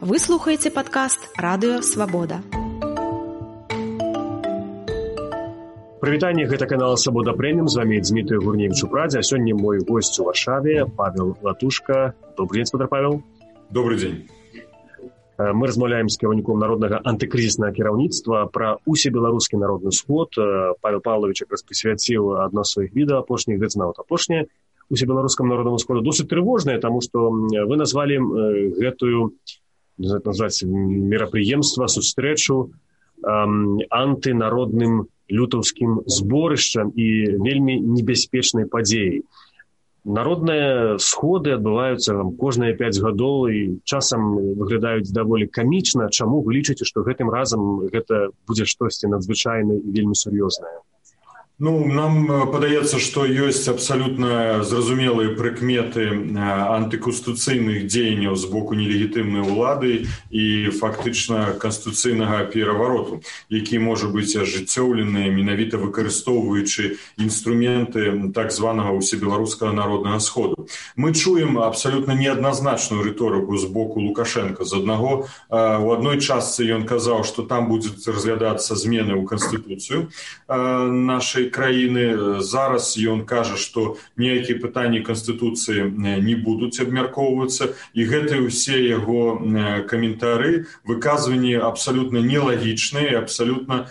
Вы слухаеце падкаст радыё свабода. Прывітанне гэта канала Сабода Прэміум з вами Дмітрый Гурневіч у Прадзе, а сёння мой госць у Варшаве Павел Латушка. Добрый дзень, спадар Павел. Добрый дзень. Э, мы размаўляем з кіраўніком народнага антыкрызіснага кіраўніцтва пра усебеларускі народны сход. Э, Павел Павлович якраз прысвяціў адно з сваіх відэа апошніх гэта нават апошняе усебеларускам народнаму сходу досыць трывожнае, таму што вы назвалі э, гэтую назваць мерапрыемства сустрэчу антынародным лютаўскім зборышчам і вельмі небяспечнай падзеяй. Народныя сходы адбываюцца там кожныя пяць гадоў і часам выглядаюць даволі камічна, чаму вы лічыце, што гэтым разам гэта будзе штосьці надзвычайна і вельмі сур'ёзнае. Ну, нам э, падаецца, што ёсць абсалютна зразумелыя прыкметы э, антыканстытуцыйных дзеянняў з боку нелегітымнай улады і фактычна канстытуцыйнага перавароту, які можа быць ажыццёўлены менавіта выкарыстоўваючы інструменты так званага усебеларускага народнага сходу. Мы чуем абсалютна неадназначную рыторыку з боку Лукашенко з аднаго у адной частцы ён казаў, што там будзе разглядацца змены ў канстытуцыю нашай краіны. Зараз ён кажа што ніякія пытанні канстытуцыі не будуць абмяркоўвацца. І гэтыя ўсе яго каментары выказванні абсалютна нелагічныя абсалютна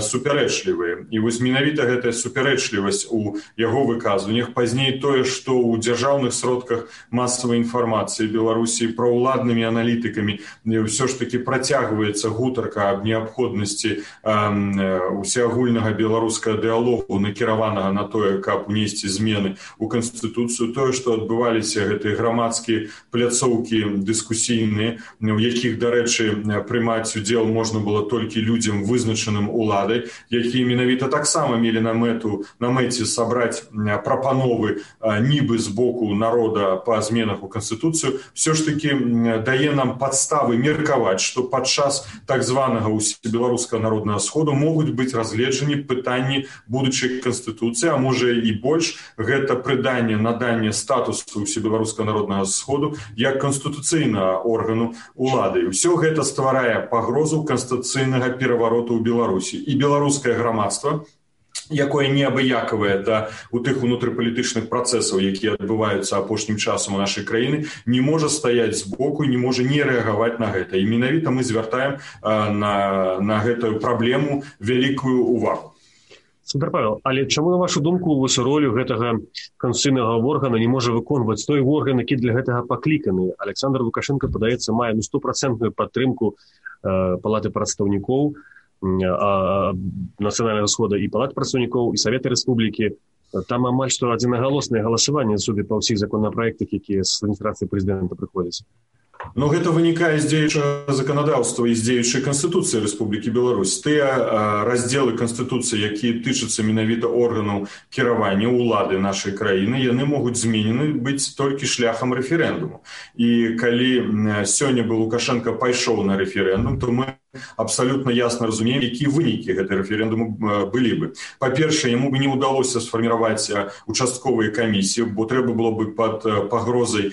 супярэчлівыя. І вось менавіта гэтая супярэчлівасць у яго выказваннях пазней тое што ў дзяржаўных сродках масавай інфармацыі беларусі пра ўладнымі аналітыкамі ўсё ж таки працягваецца гутарка аб неабходнасці усеагульнага беларускага дыалогу дыалогу накіраванага на тое каб унесці змены у канстытуцыю тое што адбываліся гэтыя грамадскія пляцоўкі дыскусійныя у якіх дарэчы прымаць удзел можна было толькі людзям вызначаным уладай якія менавіта таксама мелі на мэту на мэце сабраць прапановы нібы з боку народа па зменах у канстытуцыю. Все ж таки дае нам падставы меркаваць што падчас так званага беларускага народнага сходу могуць быць разгледжаны пытанні будучай канстытуцыі а можа і больш гэта прыданне наданне статусу усебеларускага народнага сходу як канстытуцыйнага органу улады ўсё гэта стварае пагрозу канстытуцыйнага перавароту ў беларусі. І беларускае грамадства якое неабыякавае да у тых унутрыпалітычных працэсаў якія адбываюцца апошнім часам у нашай краіны не можа стаяць збоку не можа не рэагаваць на гэта. І менавіта мы звяртаем на на гэтую праблему вялікую увагу Супер Павел, але чаму на вашу думку вось ролю гэтага канцыйнага органа не можа выконваць той орган, які для гэтага пакліканы. Александр Лукашенко падаецца мае ну стопроцентную падтрымку э, палаты прадстаўнікоў нацыянальнага схода і палат прадстаўнікоў і саветы рэспублікі. Там амаль што адзінагалоснае галасаванне судзе па ўсіх законапраектах, якія з адміністрацыі прэзідэнта прыходзяць. Но гэта вынікае з дзеючага заканадаўства і з дзеючай канстытуцыі Рэспублікі Беларусь. Тыя раздзелы канстытуцыі, якія тычацца менавіта органаў кіравання ўлады нашай краіны, яны могуць зменены быць толькі шляхам рэферэндуму. І калі сёння бы Лукашенко пайшоў на рэферэндум, то мы абсалютна ясна разумеем якія вынікі гэтай рэферэндуму былі бы. Па-першае яму бы не ўдалося сфарміраваць участковыя камісіі бо трэба было бы под пагрозай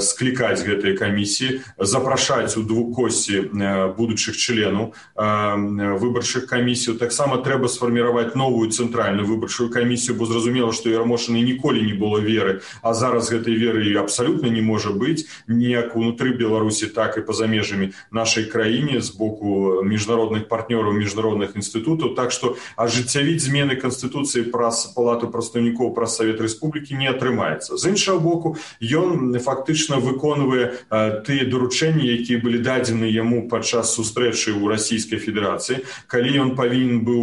склікаць гэтыя камісіі запрашаць у двукосці будучых членаў выбарчых камісію таксама трэба сфарміраваць новую цэнтральную выбарчую камісію бо зразумела што ярамошаны ніколі не было веры. А зараз гэтай веры абсалютна не можа быць ніяк унутры беларусі так і па-за межамі нашай краіне з боку міжнародных партнёраў міжнародных інстытутаў так што ажыццявіць змены канстытуцыі праз палату прадстаўнікоў праз савет рэспублікі не атрымаецца з іншага боку ён фактычна выконвае тыя даручэнні якія былі дадзены яму падчас сустрэчы ў расійскай федэрацыі. Калі ён павінен быў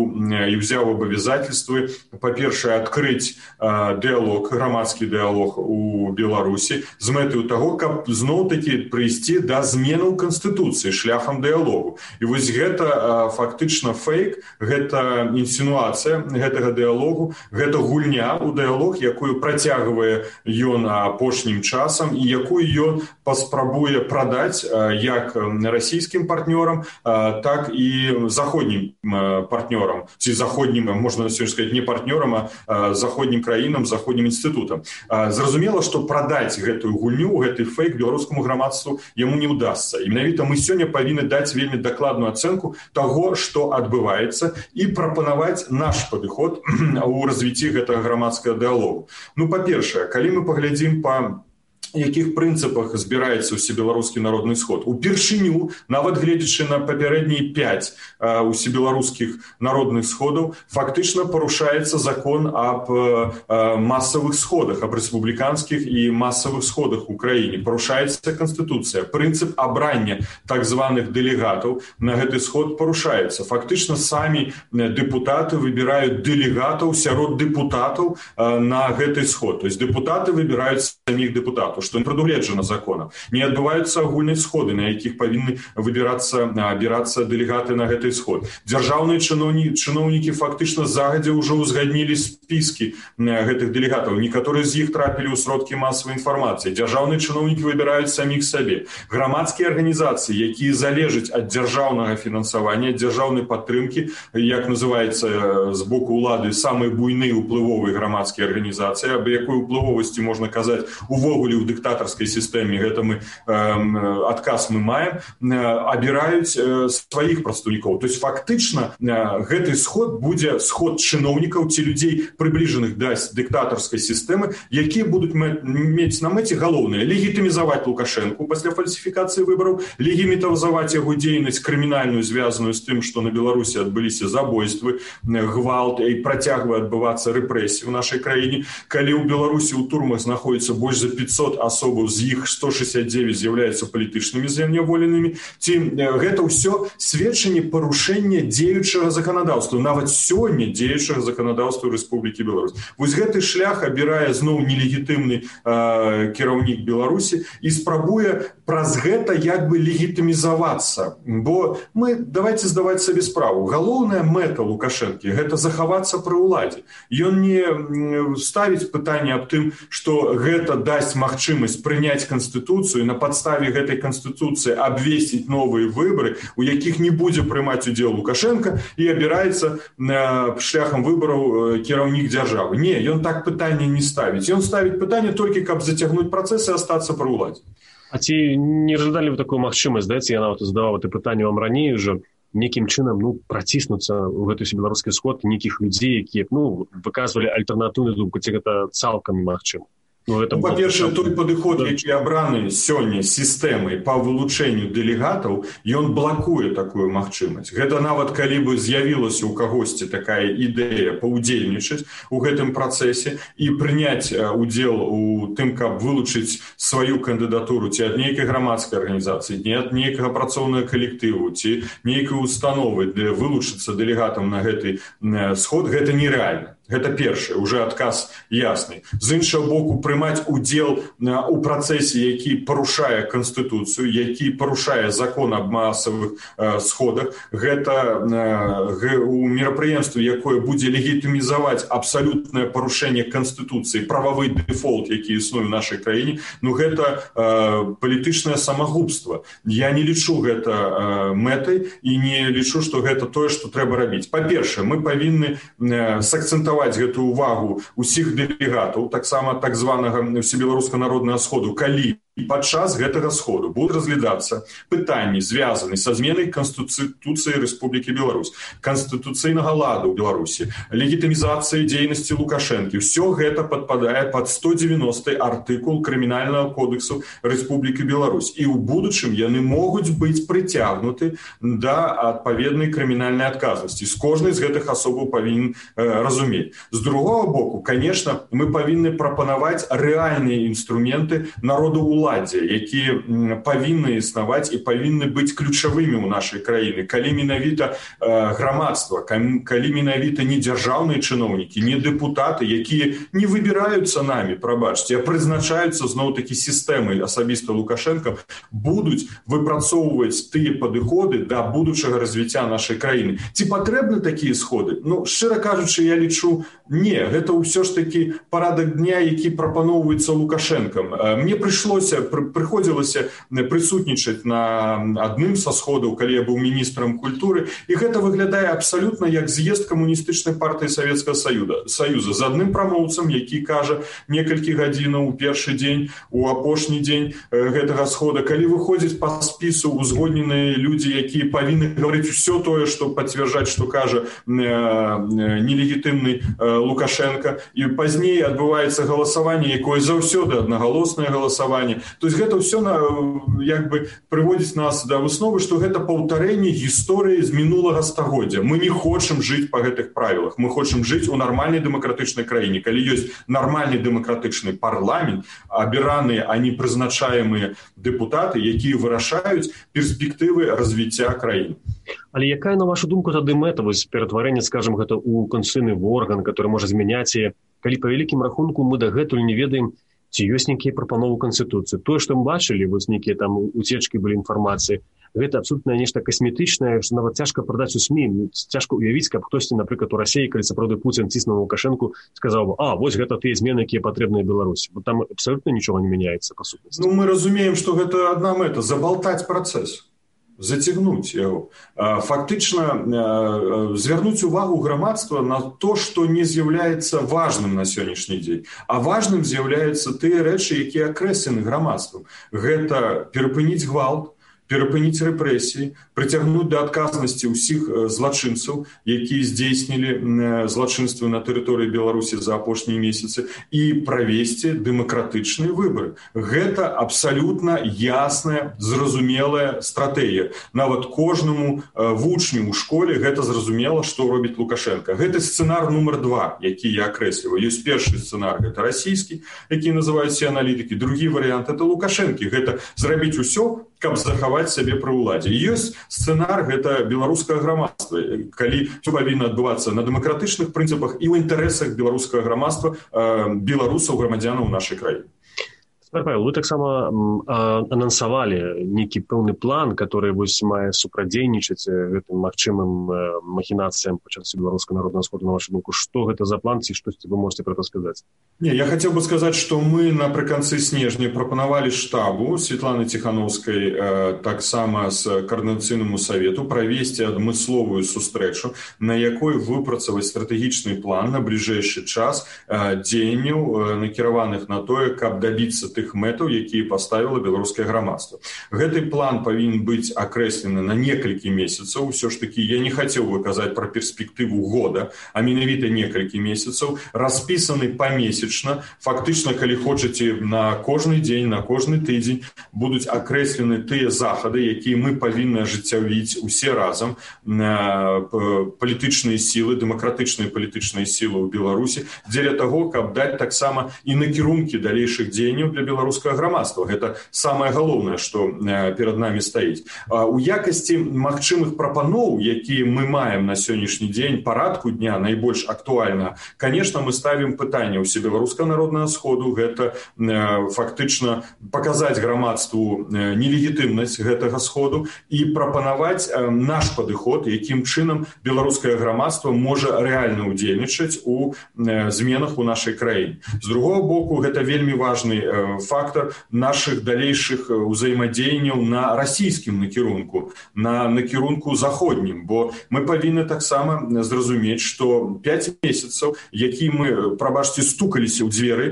і ўзяў абавязательствы па-першае адкрыць дыалог грамадскі дыалог у беларусі з мэтаю таго каб зноў такі прыйсці да зменаў канстытуцыі шляхам дыалогу і вось гэта фактычна фейк гэта інсінуацыя гэтага дыалогу гэта гульня у дыалог якую працягвае ён апошнім часам і якую ён паспрабуе прадаць як расійскім партнёрам так і заходнім партнёрам. Ці заходнім можна сказать не партнёрам а заходнім краінам заходнім інстытутам. Зразумела што прадаць гэтую гульню гэты фейк беларускаму грамадству яму не ўдасся і менавіта мы сёння павінны даць вельмі дакладную ацэнку таго што адбываецца і прапанаваць наш падыход у развіцці гэтага грамадскага дыалогу ну па-першае калі мы паглядзім па по якіх прынцыпах збіраецца ўсебеларускі народны сход. Упершыню нават гледзячы на папярэднія 5 усебеларускіх народных сходаў фактычна парушаецца закон аб масавых сходах аб рэспубліканскіх і масавых сходах у краіне. Парушаецца канстытуцыя. Прынцып абрання так званых дэлегатаў на гэты сход парушаецца. Фактычна самі дэпутаты выбіраюць дэлегатаў сярод дэпутатаў на гэты сход. То есть дэпутаты выбіраюць саміх дэпутатаў факту што не прадугледжана законам не адбываюцца агульныя сходы на якіх павінны выбірацца абірацца дэлегаты на гэты сход. Дзяржаўныя чыноўні чыноўнікі фактычна загадзя ўжо ўзгаднілі спіскі гэтых дэлегатаў некаторыя з іх трапілі ў сродкі масавай інфармацыі дзяржаўныя чыноўнікі выбіраюць саміх сабе грамадскія арганізацыі якія залежаць ад дзяржаўнага фінансавання дзяржаўнай падтрымкі як называется з боку ўлады самыя буйныя уплывовыя грамадскія арганізацыі аб якой уплывовасці можна казаць увогуле ў дыктатарскай сістэме гэта мы адказ мы маем абіраюць сваіх прадстаўнікоў то есть фактычна гэты сход будзе сход чыноўнікаў ці людзей прыбліжаных даць дыктатарскай сістэмы якія будуць мець на мэце галоўнае легітымізаваць лукашэнку пасля фальсіфікацыі выбараў легімітавазаваць яго дзейнасць крымінальную звязаную з тым што на беларусі адбыліся забойствы гвалт і працягвае адбывацца рэпрэсіі ў нашай краіне калі ў беларусі ў турмах знаходіцца больш за 500 асобаў з іх 169 з'яўляюцца палітычнымі заняволенымі ці гэта ўсё сведчанне парушэння дзеючага заканадаўства нават сёння дзеючага заканадаўства Рэспублікі Беларусь. Вось гэты шлях абірае зноў нелегітымны кіраўнік беларусі і спрабуе праз гэта як бы легітымізавацца. Бо мы давайте здаваць сабе справу. Галоўная мэта лукашэнкі гэта захавацца пры ўладзе. Ён не ставіць пытанне аб тым што гэта дасць магчымасць магчымасць прыняць канстытуцыю на падставе гэтай канстытуцыі абвесціць новыя выбары у якіх не будзе прымаць удзел лукашенко і абіраецца шляхам выбараў кіраўнік дзяржавы. Не ён так пытанне не ставіць. Ён ставіць пытанне толькі каб зацягнуць працэсы астацца пры ўладзе. А ці не разглядалі вы такую магчымасць даце я нават задаваў это пытанне вам раней уже некім чынам ну праціснуцца ў гэты беларускі сход нейкіх людзей якія ну выказвалі альтэрнатыўную думку ці гэта цалкам немагчыма Ну, это ну, па-першае той падыход які абраны сёння сістэмай па вылучэнню дэлегатаў ён блакуе такую магчымасць гэта нават калі бы з'явілася ў кагосьці такая ідэя паўдзельнічаць у гэтым працэсе і прыняць удзел у тым каб вылучыць сваю кандыдатуру ці ад нейкай грамадскай арганізацыі не ад нейкага працоўнага калектыву ці нейкай установы для вылучыцца дэлегатам на гэты сход гэта нереальна гэта першы уже адказ ясны. З іншага боку прымаць удзел у працэсе які парушае канстытуцыю які парушае закон аб масавых сходах гэта у мерапрыемстве якое будзе легітымізаваць абсалютнае парушэнне канстытуцыі прававы дэфолт які існуе в нашай краіне ну гэта палітычнае самагубства. Я не лічу гэта мэтай і не лічу што гэта тое што трэба рабіць. Па-першае мы павінны сакцэнтаваць акцэнтаваць гэтую увагу усіх дэлегатаў таксама так званага всебеларуска народнага сходу калі і падчас гэтага сходу будуць разглядацца пытанні звязаны са зменай канстытуцыі Рэспублікі Беларусь канстытуцыйнага ладу ў беларусі легітымізацыі дзейнасці лукашэнкі. Ўсё гэта падпадае под 190 артыкул крымінальнага кодексу Рэспублікі Беларусь. І ў будучым яны могуць быць прыцягнуты да адпаведнай крымінальнай адказнасці. З кожнай з гэтых асобаў павінен э, разумець. З другого боку конечно мы павінны прапанаваць рэальныя інструменты народу ўлады праваўладдзя якія павінны існаваць і павінны быць ключавымі ў нашай краіны калі менавіта грамадства калі менавіта не дзяржаўныя чыноўнікі не дэпутаты якія не выбіраюцца намі прабачце а прызначаюцца зноў такі сістэмы асабіста лукашенко будуць выпрацоўваць тыя падыходы да будучага развіцця нашай краіны. Ці патрэбны такія сходы? Ну шчыра кажучы я лічу не. Гэта ўсё ж такі парадак дня які прапаноўваецца лукашэнкам. Мне прыйшлося прыходзілася прысутнічаць на адным са сходаў калі я быў міністрам культуры. І гэта выглядае абсалютна як з'езд камуністычнай партыі савецкага саюда саюза з адным прамоўцам які кажа некалькі гадзінаў у першы дзень у апошні дзень гэтага схода. Калі выходзіць па спісу узгодненыя людзі якія павінны гаварыць усё тое што пацвярджаць што кажа нелегітымны лукашенко. І пазней адбываецца галасаванне якое заўсёды аднагалоснае галасаванне то есть гэта ўсё на як бы прыводзіць нас да высновы што гэта паўтарэнне гісторыі з мінулага стагоддзя. Мы не хочам жыць па гэтых правілах. Мы хочам жыць у нармальнай дэмакратычнай краіне. Калі ёсць нармальны дэмакратычны парламент абіраныя не прызначаемыя дэпутаты якія вырашаюць перспектывы развіцця краіны. Але якая на вашу думку тады мэта? Вось ператварэнне скажем гэта у кансыны орган который можа змяняць і калі па вялікім рахунку мы дагэтуль не ведаем ці ёсць нейкія прапановы канстытуцыі тое што мы бачылі вось нейкія там уцечкі былі інфармацыі гэта абсолютна нешта касметычнае што нават цяжка прадаць у сМ цяжка уявіць каб хтосьці напрыклад у рассеі калі сапраўды пуцін ціснуў лукашэнку сказаў бы а вось гэта тыя змены якія патрэбныя беларусі бо там абсолютно нічога не мяняецца па сутнасці ну мы разумеем што гэта адна мэта забалтаць працэс зацягнуць яго фактычна звярнуць увагу грамадства на то што не з'яўляецца важным на сённяшні дзень а важным з'яўляюцца тыя рэчы якія акрэслены грамадствам гэта перапыніць гвалт перапыніць рэпрэсіі прыцягнуць да адказнасці ўсіх злачынцаў якія здзейснілі злачынствы на тэрыторыі беларусі за апошнія месяцы і правесці дэмакратычныя выбары. Гэта абсалютна ясная зразумелая стратэгія. Нават кожнаму вучню ў школе гэта зразумела што робіць лукашенко. Гэты сцэнар нумар два які я акрэсліваю. Ёсць першы сцэнар гэта расійскі які называюцца аналітыкі другі варыянт это лукашэнкі гэта зрабіць усё каб захаваць сябе пры ўладзе. Ёсць сцэнар гэта беларускае грамадства. Калі все павінна адбывацца на дэмакратычных прынцыпах і ў інтарэсах беларускага грамадства беларусаў грамадзянаў нашай краіны Павел, вы таксама анансавалі нейкі пэўны план который вось мае супрадзейнічаць гэтым магчымым махінацыям пачацца беларуска народного сходу на вашу думку что гэта за план ці штосьці вы можете про это сказаць не я хотел бы сказаць что мы напрыканцы снежня прапанавалі штабу светланы тихохановскай э, таксама с коорднацыйнаму совету правесці адмысловую сустрэчу на якой выпрацаваць стратэгічны план на бліжэйшы час э, дзеянняў э, накіраваных на тое каб добиться тых мэтаў якія паставіла беларускае грамадства. Гэты план павінен быць акрэслены на некалькі месяцаў. Ўсё ж такі я не хацеў выказаць пра перспектыву года а менавіта некалькі месяцаў. Распісаны памесячна. Фактычна калі хочаце на кожны дзень на кожны тыдзень будуць акрэслены тыя захады якія мы павінны ажыццявіць усе разам. На палітычныя сілы дэмакратычныя палітычныя сілы ў беларусі дзеля таго каб даць таксама і накірункі далейшых дзеянняў для беларускага грамадства. Гэта самае галоўнае што перад намі стаіць. У якасці магчымых прапаноў якія мы маем на сённяшні дзень парадку дня найбольш актуальна конечно мы ставім пытанне ўсе беларуска народнага сходу. Гэта фактычна паказаць грамадству нелегітымнасць гэтага сходу і прапанаваць наш падыход якім чынам беларускае грамадства можа рэальна ўдзельнічаць у зменах у нашай краіне. З другого боку гэта вельмі важный фактор наших далейшых ўзаемадзеянняў на расійскім накірунку на накірунку заходнім бо мы павінны таксама зразумець что 5 месяцаў які мы прабачце стукаліся ў дзверы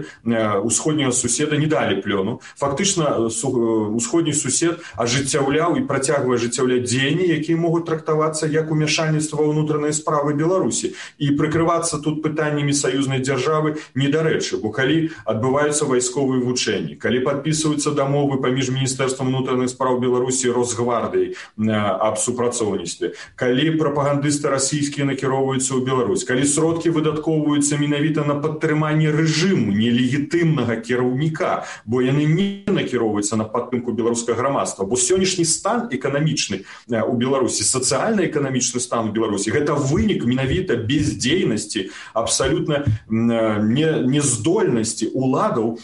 усходняга суседа не далі плёну. Фактычна усходні сусед ажыццяўляў і працягвае ажыццяўляць дзеянні якія могуць трактавацца як умяшальніцтва ўнутранай справы беларусі. І прыкрывацца тут пытаннямі саюзнай дзяржавы недарэчы бо калі адбываюцца вайсковыя вучэнні рашэнні калі подписываются дамовы паміж міністэрствам унутраных спраў беларусі росгвардыі аб супрацоўніцтве калі прапагандысты расійскія накіроўваюцца ў Беларусь калі сродкі выдаткоўваюцца менавіта на падтрыманне рэжыму нелегітымнага кіраўніка бо яны не накіроўваюцца на падтрымку беларускага грамадства бо сённяшні стан эканамічны у беларусі сацыяльна-эканамічны стан беларусі гэта вынік менавіта бездзейнасці абсалютна нездольнасці уладаў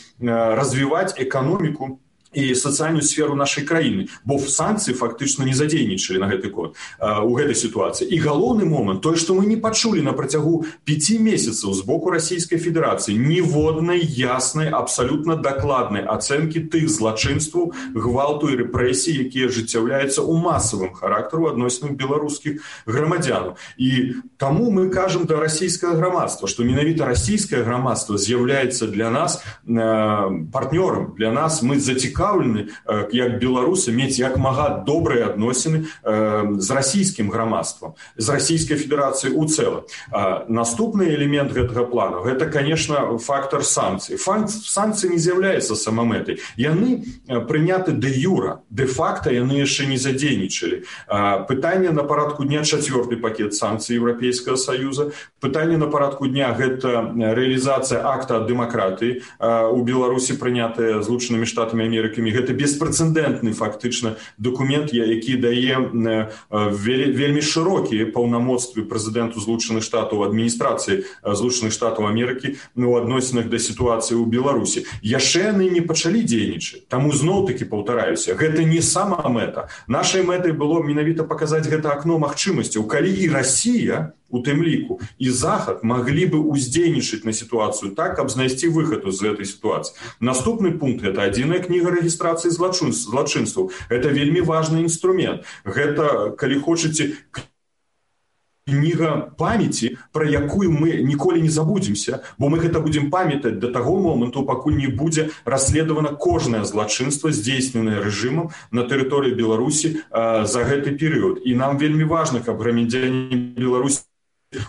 развіваць эканоміку і сацыяльную сферу нашай краіны. Бо в санкцыі фактычна не задзейнічалі на гэты код у гэтай сітуацыі. І галоўны момант тое што мы не пачулі на працягу пяти месяцаў з боку расійскай федэрацыі ніводнай яснай абсалютна дакладнай ацэнкі тых злачынстваў гвалту і рэпрэсій якія ажыццяўляюцца ў масавым характару адносіных беларускіх грамадзянаў і таму мы кажам да расійскага грамадства што менавіта расійскае грамадства з'яўляецца для нас партнёрам. Для нас мы зацікаў зацікаўлены як беларусы мець як мага добрыя адносіны з расійскім грамадствам з расійскай федэрацыі у цэлым. Наступны элемент гэтага плану гэта конечно фактор санкцый. Фан санкцыі не з'яўляецца самамэтай яны прыняты де юра де-факта яны яшчэ не задзейнічалі. Пытанне на парадку дня чацвёрты пакет санкцый еўрапейскага саюза. Пытанне на парадку дня гэта рэалізацыя акта дэмакратыі у беларусі прынятая злучанымі штатамі америки амерыкамі гэта беспрэцэдэнтны фактычна документ які дае вельмі шырокія паўнамоцтвы прэзідэнту злучаных штатаў адміністрацыі злучаных штатаў амерыкі ну адносінах да сітуацыі ў беларусі яшчэ яны не пачалі дзейнічаць. Таму зноў таки паўтараюся гэта не сама мэта. Нашай мэтай было менавіта паказаць гэта акно магчымасцяў калі і Росія у тым ліку. І захад маглі бы уздзейнічаць на сітуацыю так каб знайсці выхаду з гэтай сітуацыі. Наступны пункт это адзіная кніга рэгістрацыі злачын злачынстваў это вельмі важный інструмент. Гэта калі хочаце кніга памяці пра якую мы ніколі не забудземся бо мы гэта будзем памятаць да таго моманту пакуль не будзе расследавана кожнае злачынства здзейсненае рэжымам на тэрыторыі беларусі э, за гэты перыяд. І нам вельмі важна каб грамадзяне беларусі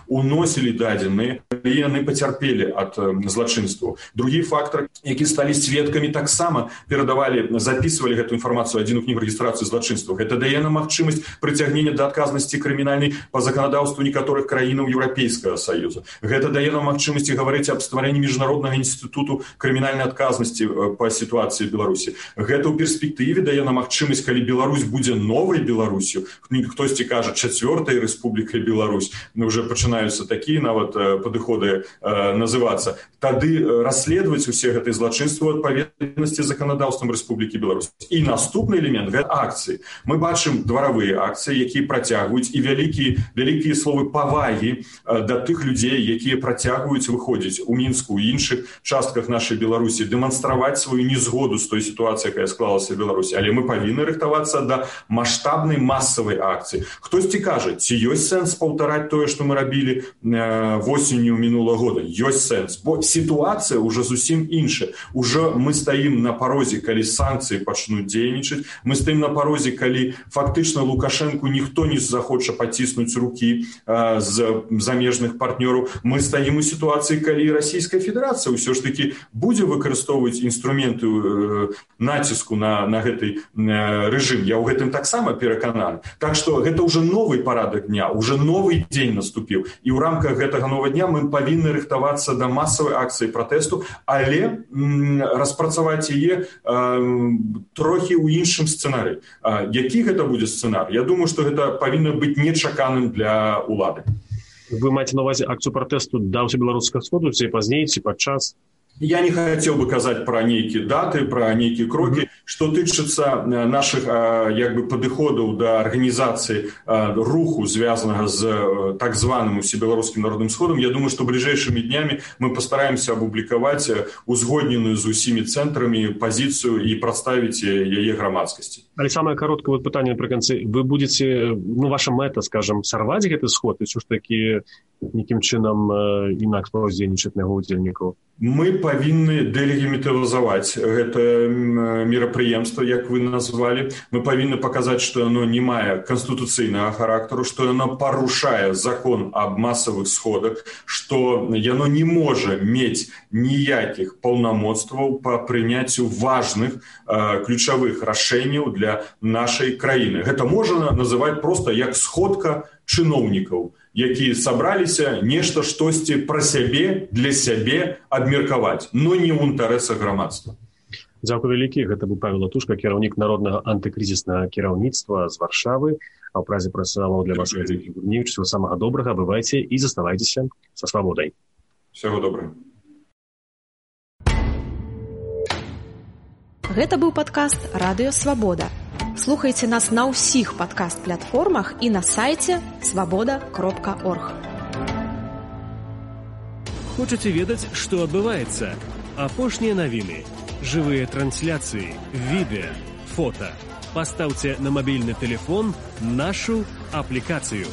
уносілі дадзеныя яны пацярпелі ад злачынстваў другі фактор які сталі сведкамі таксама перадавалі записывалі гэту інфармацыю адзіну кнігу рэгістрацыі злачынстваў гэта дае на магчымасць прыцягнення да адказнасці крымінальнай па заканадаўству некаторых краінаў еўрапейскага саюза. Гэта дае нам магчымасці гаварыць аб стварэнні міжнароднага інстытуту крымінальнай адказнасці па сітуацыі беларусі. Гэта ў перспектыве дае на магчымасць калі Беларусь будзе новай беларусю хтосьці кажа чацвёртай рэспублікай Беларусь мы уже пачынаюцца такія нават падыходы называцца тады расследаваць усе гэтай злачынству адпаведнасці заканадаўствам Рэспублікі Беларусь. І наступны элемент гэта акцыі. Мы бачым дваравыя акцыі якія працягваюць і вялікі вялікія словы павагі да тых людзей якія працягваюць выходзіць у мінску іншых частках нашай беларусі дэманстраваць сваю незгоду з той сітуацыі якая склалася беларусі. Але мы павінны рыхтавацца да маштабнай масавай акцыі. Хтосьці кажа ці ёсць сэнс паўтараць тое што мы рабілі восенню мінулого года? Ёсць сэнс бо сітуацыя уже зусім іншая уже мы стаім на парозе калі санкцыі пачнуць дзейнічаць мы стаім на парозе калі фактычна лукашэнку ніхто не захоча паціснуць рукі з замежных партнёраў мы стаім у сітуацыі калі расійская федэрацыя ўсё ж таки будзе выкарыстоўваць інструменты націску на на гэтай рэжым я ў гэтым таксама перакананы так что гэта уже новый парадак дня уже новый дзень наступіў і ў рамках гэтага нова дня мы павінны рыхтавацца да масавай акцыі пратэсту але распрацаваць яе трохі ў іншым сцэнары які гэта будзе сцэнар? Я думаю што гэта павінна быць нечаканым для улады. Вы маеце на увазе акцыю пратэсту даўся беларускага сходу ці пазней ці падчас Я не хацеў бы казаць пра нейкія даты, пра нейкія крокі. Што тычыцца нашых як бы падыходаў да арганізацыі руху, звязанага з так званым усебеларускім народным сходам, я думаю, што бліжэйшымі днямі мы пастараемся апублікаваць узгодненую з усімі цэнтрамі пазіцыю і прадставіць яе грамадскасці. Але самае кароткае пытанне напрыканцы вы будзеце ну, ваша мэта скажем сарваць гэты сход і ўсё ж такі нейкім чынам інакш паўдзейнічаць на яго удзельнікаў мы павінны дэлегімітывазаваць гэта мерапрыемства як вы назвалі мы павінны паказаць што яно не мае канстытуцыйнага характару што яно парушае закон аб масавых сходах што яно не можа мець ніякіх паўнамоцтваў па прыняццю важных э, ключавых рашэнняў для нашай краіны гэта можна называць просто як сходка чыноўнікаў якія сабраліся нешта штосьці пра сябе для сябе абмеркаваць но не ў інтарэсах грамадства. Дзякую вялікі гэта быў павел тушка кіраўнік народнага антыкрызіснага кіраўніцтва з варшавы а ў празе працаваў для вас всего самага добрага бывайце і заставайцеся са свабодай всего добра Гэта быў падкаст радыё свабода слухайте нас на ўсіх падкаст-платформах і на сайце свабода кропка орг. Хочаце ведаць што адбываецца? Апошнія навіны. Жывыя трансляцыі відэа фото пастаўце на мабільны телефон нашу аплікацыю